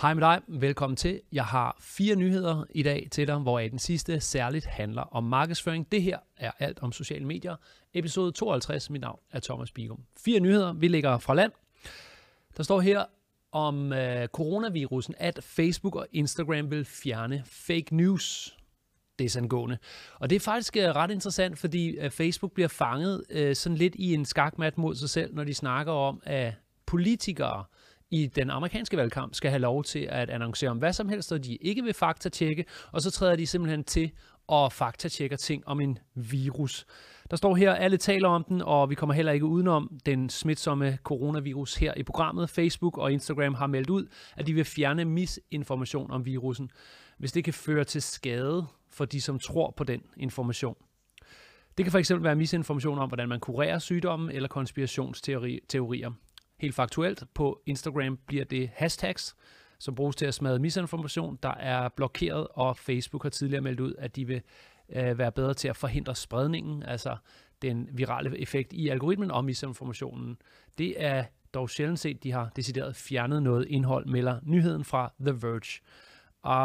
Hej med dig, velkommen til. Jeg har fire nyheder i dag til dig, hvor den sidste særligt handler om markedsføring. Det her er alt om sociale medier. Episode 52, mit navn er Thomas Bigum. Fire nyheder, vi ligger fra land. Der står her om øh, coronavirusen, at Facebook og Instagram vil fjerne fake news desangående. Og det er faktisk øh, ret interessant, fordi øh, Facebook bliver fanget øh, sådan lidt i en skakmat mod sig selv, når de snakker om, at politikere i den amerikanske valgkamp skal have lov til at annoncere om hvad som helst, og de ikke vil faktatjekke, og så træder de simpelthen til og faktatjekker ting om en virus. Der står her, alle taler om den, og vi kommer heller ikke udenom den smitsomme coronavirus her i programmet. Facebook og Instagram har meldt ud, at de vil fjerne misinformation om virusen, hvis det kan føre til skade for de, som tror på den information. Det kan fx være misinformation om, hvordan man kurerer sygdommen eller konspirationsteorier. Helt faktuelt, på Instagram bliver det hashtags, som bruges til at smadre misinformation, der er blokeret, og Facebook har tidligere meldt ud, at de vil øh, være bedre til at forhindre spredningen, altså den virale effekt i algoritmen om misinformationen. Det er dog sjældent set, de har decideret fjernet noget indhold, melder nyheden fra The Verge.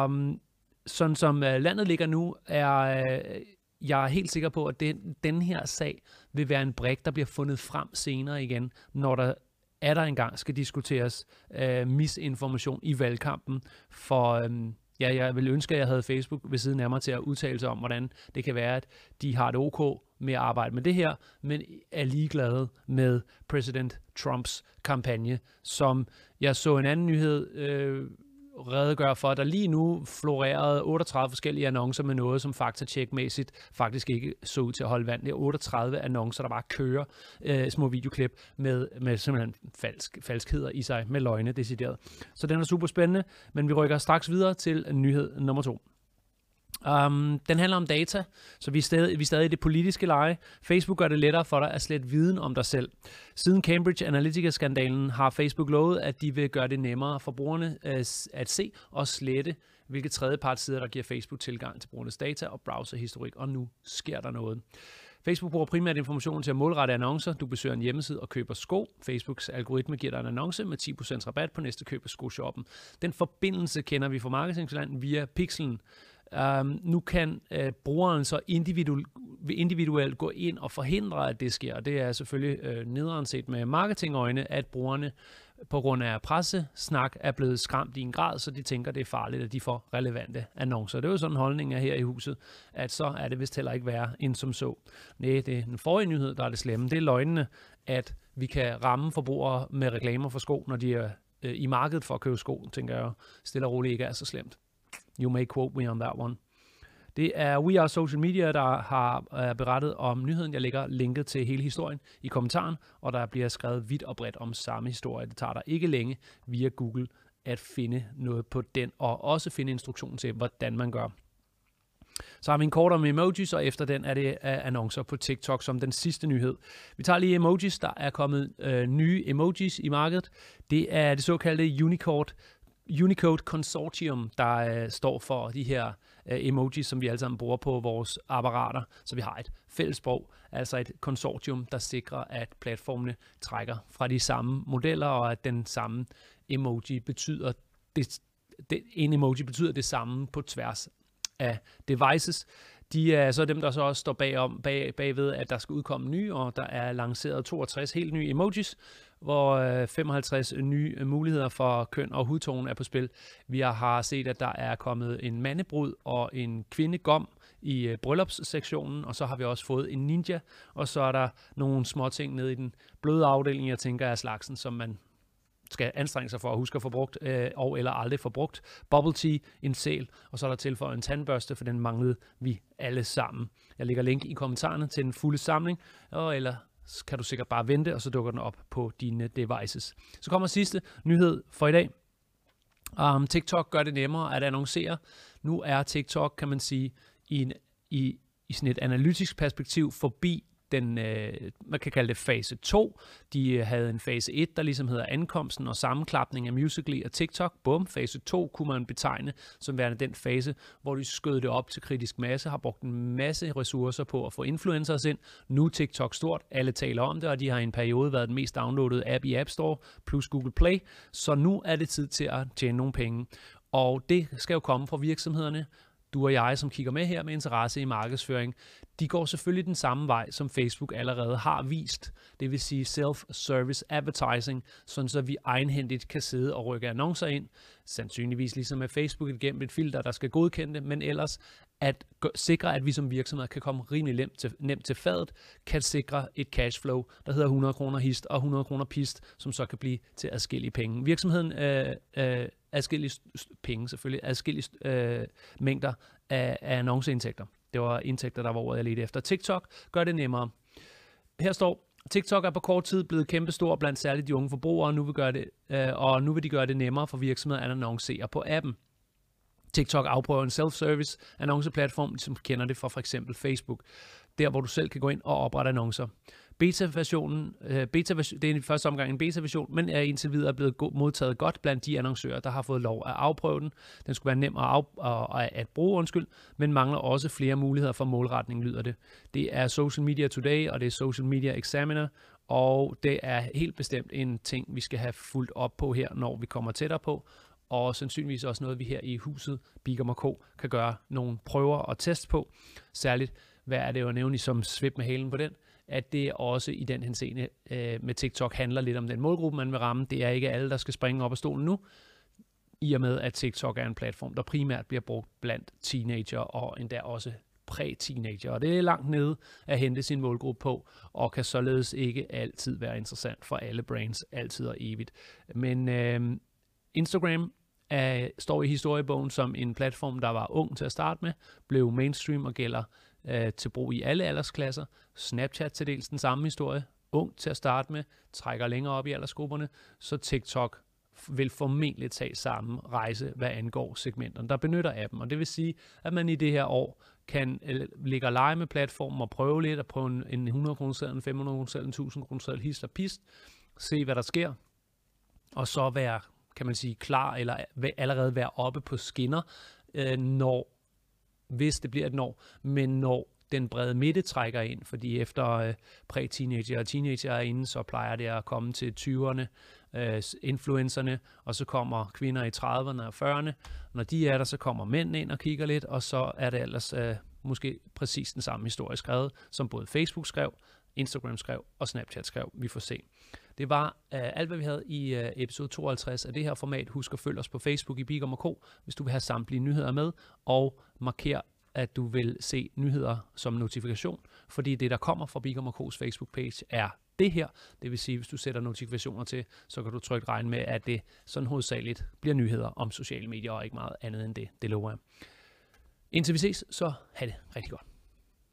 Um, sådan som øh, landet ligger nu, er øh, jeg er helt sikker på, at den, den her sag vil være en brik, der bliver fundet frem senere igen, når der er der engang skal diskuteres øh, misinformation i valgkampen. For øh, ja, jeg vil ønske, at jeg havde Facebook ved siden af mig til at udtale sig om, hvordan det kan være, at de har det OK med at arbejde med det her, men er ligeglade med præsident Trumps kampagne, som jeg så en anden nyhed øh, redegøre for, at der lige nu florerede 38 forskellige annoncer med noget, som faktatjekmæssigt faktisk ikke så ud til at holde vand. Det er 38 annoncer, der bare kører øh, små videoklip med, med simpelthen falsk, falskheder i sig, med løgne decideret. Så den er super spændende, men vi rykker straks videre til nyhed nummer to. Um, den handler om data, så vi er, stadig, vi er stadig i det politiske leje. Facebook gør det lettere for dig at slette viden om dig selv. Siden Cambridge Analytica-skandalen har Facebook lovet, at de vil gøre det nemmere for brugerne øh, at se og slette, hvilke tredjepartssider, der giver Facebook tilgang til brugernes data og browserhistorik, og nu sker der noget. Facebook bruger primært information til at målrette annoncer. Du besøger en hjemmeside og køber sko. Facebooks algoritme giver dig en annonce med 10% rabat på næste køb af skoshoppen. Den forbindelse kender vi fra marketingland via Pixelen. Um, nu kan uh, brugeren så individuelt, individuelt gå ind og forhindre, at det sker. Det er selvfølgelig uh, nederen set med marketingøjne, at brugerne på grund af pressesnak er blevet skræmt i en grad, så de tænker, det er farligt, at de får relevante annoncer. Det er jo sådan holdningen her i huset, at så er det vist heller ikke værre end som så. Nej, det er den forrige nyhed, der er det slemme. Det er løgnene, at vi kan ramme forbrugere med reklamer for sko, når de er øh, i markedet for at købe sko, tænker jeg stille og roligt ikke er så slemt. You may quote me on that one. Det er We Are Social Media, der har uh, berettet om nyheden. Jeg lægger linket til hele historien i kommentaren, og der bliver skrevet vidt og bredt om samme historie. Det tager dig ikke længe via Google at finde noget på den, og også finde instruktionen til, hvordan man gør. Så har vi en kort om emojis, og efter den er det øh, annoncer på TikTok som den sidste nyhed. Vi tager lige emojis. Der er kommet øh, nye emojis i markedet. Det er det såkaldte Unicord, Unicode Consortium, der øh, står for de her øh, emojis, som vi alle sammen bruger på vores apparater. Så vi har et fælles sprog, altså et konsortium, der sikrer, at platformene trækker fra de samme modeller, og at den samme emoji betyder det, det, en emoji betyder det samme på tværs af devices. De er så dem, der så også står bagom, bag, bagved, at der skal udkomme nye, og der er lanceret 62 helt nye emojis, hvor øh, 55 nye øh, muligheder for køn og hudtone er på spil. Vi har set, at der er kommet en mandebrud og en kvindegom i øh, bryllupssektionen, og så har vi også fået en ninja, og så er der nogle små ting nede i den bløde afdeling, jeg tænker er slagsen, som man skal anstrenge sig for at huske at få brugt, øh, og eller aldrig få brugt. Bubble tea, en sæl, og så er der tilføjet en tandbørste, for den manglede vi alle sammen. Jeg lægger link i kommentarerne til den fulde samling, og eller så kan du sikkert bare vente, og så dukker den op på dine devices. Så kommer sidste nyhed for i dag. Um, TikTok gør det nemmere at annoncere. Nu er TikTok, kan man sige, i, en, i, i sådan et analytisk perspektiv forbi den, øh, man kan kalde det fase 2. De øh, havde en fase 1, der ligesom hedder ankomsten og sammenklapning af Musical.ly og TikTok. Bum, fase 2 kunne man betegne som værende den fase, hvor de skød det op til kritisk masse, har brugt en masse ressourcer på at få influencers ind. Nu er TikTok stort, alle taler om det, og de har i en periode været den mest downloadede app i App Store, plus Google Play. Så nu er det tid til at tjene nogle penge. Og det skal jo komme fra virksomhederne, du og jeg, som kigger med her med interesse i markedsføring, de går selvfølgelig den samme vej, som Facebook allerede har vist. Det vil sige self-service advertising, sådan så vi egenhændigt kan sidde og rykke annoncer ind. Sandsynligvis ligesom med Facebook igennem et filter, der skal godkende det, men ellers at sikre, at vi som virksomhed kan komme rimelig nemt til, nemt til fadet, kan sikre et cashflow, der hedder 100 kroner hist og 100 kroner pist, som så kan blive til adskillige penge. Virksomheden øh, øh, adskillige penge selvfølgelig, adskillige øh, mængder af, af annonceindtægter. Det var indtægter, der var ordet, jeg ledte efter. TikTok gør det nemmere. Her står, TikTok er på kort tid blevet kæmpestor blandt særligt de unge forbrugere, og nu vil, gøre det, øh, og nu vil de gøre det nemmere for virksomheder at annoncere på appen. TikTok afprøver en self-service annonceplatform, som kender det fra for eksempel Facebook, der hvor du selv kan gå ind og oprette annoncer. Beta-versionen, øh, beta det er i første omgang en beta-version, men er indtil videre blevet modtaget godt blandt de annoncører, der har fået lov at afprøve den. Den skulle være nem at, af, at bruge, undskyld, men mangler også flere muligheder for målretning, lyder det. Det er Social Media Today, og det er Social Media Examiner, og det er helt bestemt en ting, vi skal have fuldt op på her, når vi kommer tættere på, og sandsynligvis også noget, vi her i huset Bigum K kan gøre nogle prøver og test på. Særligt, hvad er det jo at nævne som svip med halen på den? At det også i den henseende øh, med TikTok handler lidt om den målgruppe, man vil ramme. Det er ikke alle, der skal springe op af stolen nu, i og med at TikTok er en platform, der primært bliver brugt blandt teenager og endda også præ-teenager. Og det er langt nede at hente sin målgruppe på, og kan således ikke altid være interessant for alle brands, altid og evigt. Men øh, Instagram er, står i historiebogen som en platform, der var ung til at starte med, blev mainstream og gælder øh, til brug i alle aldersklasser. Snapchat til dels den samme historie. Ung til at starte med, trækker længere op i aldersgrupperne, så TikTok vil formentlig tage samme rejse, hvad angår segmenterne, der benytter appen. Og det vil sige, at man i det her år kan øh, ligge og lege med platformen og prøve lidt, at prøve en, en 100 kroner seddel, en 500 kroner seddel, en 1000 kroner seddel, hist og pist, se hvad der sker, og så være, kan man sige, klar, eller allerede være oppe på skinner, øh, når hvis det bliver et når, men når den brede midte trækker ind, fordi efter øh, præ-teenager og teenager er inde, så plejer det at komme til 20'erne, øh, influencerne, og så kommer kvinder i 30'erne og 40'erne. Når de er der, så kommer mænd ind og kigger lidt, og så er det ellers øh, måske præcis den samme historie skrevet, som både Facebook skrev, Instagram skrev og Snapchat skrev. Vi får se. Det var uh, alt, hvad vi havde i uh, episode 52 af det her format. Husk at følge os på Facebook i Bigum K, hvis du vil have samtlige nyheder med, og marker at du vil se nyheder som notifikation, fordi det, der kommer fra Bigum K's Facebook-page, er det her. Det vil sige, hvis du sætter notifikationer til, så kan du trygt regne med, at det sådan hovedsageligt bliver nyheder om sociale medier, og ikke meget andet end det. Det lover jeg. Indtil vi ses, så have det rigtig godt.